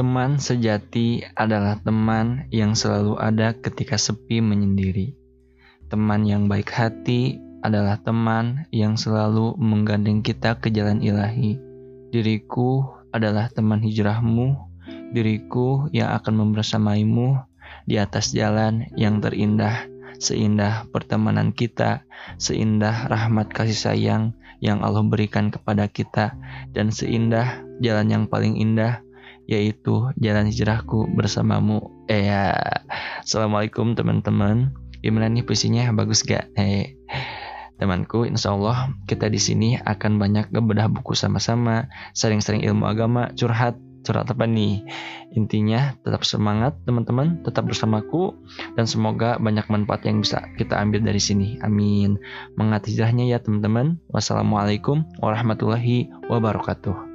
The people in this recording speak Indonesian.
Teman sejati adalah teman yang selalu ada ketika sepi menyendiri. Teman yang baik hati adalah teman yang selalu menggandeng kita ke jalan ilahi. Diriku adalah teman hijrahmu, diriku yang akan membersamaimu di atas jalan yang terindah, seindah pertemanan kita, seindah rahmat kasih sayang yang Allah berikan kepada kita, dan seindah jalan yang paling indah yaitu jalan hijrahku bersamamu. Eh ya, assalamualaikum teman-teman. Gimana nih puisinya bagus gak? Eh, temanku, insya Allah kita di sini akan banyak ngebedah buku sama-sama, sering-sering ilmu agama, curhat, curhat apa nih? Intinya tetap semangat teman-teman, tetap bersamaku dan semoga banyak manfaat yang bisa kita ambil dari sini. Amin. Mengat hijrahnya ya teman-teman. Wassalamualaikum warahmatullahi wabarakatuh.